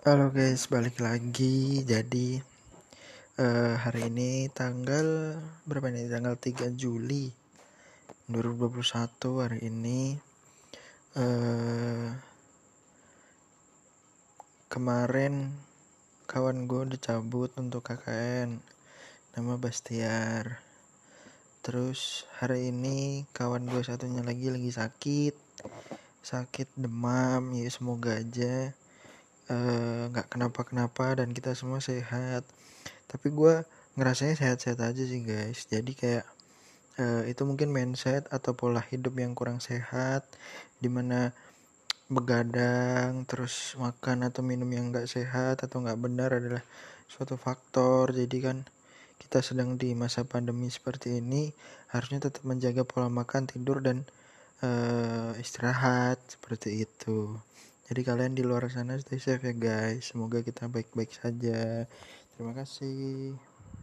Halo guys, balik lagi. Jadi uh, hari ini tanggal berapa nih? Tanggal 3 Juli 2021 hari ini. Uh, kemarin kawan gue udah cabut untuk KKN nama Bastiar. Terus hari ini kawan gue satunya lagi lagi sakit, sakit demam. Ya semoga aja nggak uh, kenapa-kenapa dan kita semua sehat. Tapi gue ngerasanya sehat-sehat aja sih guys. Jadi kayak uh, itu mungkin mindset atau pola hidup yang kurang sehat di mana begadang terus makan atau minum yang nggak sehat atau nggak benar adalah suatu faktor. Jadi kan kita sedang di masa pandemi seperti ini harusnya tetap menjaga pola makan tidur dan uh, istirahat seperti itu jadi kalian di luar sana stay safe ya guys. Semoga kita baik-baik saja. Terima kasih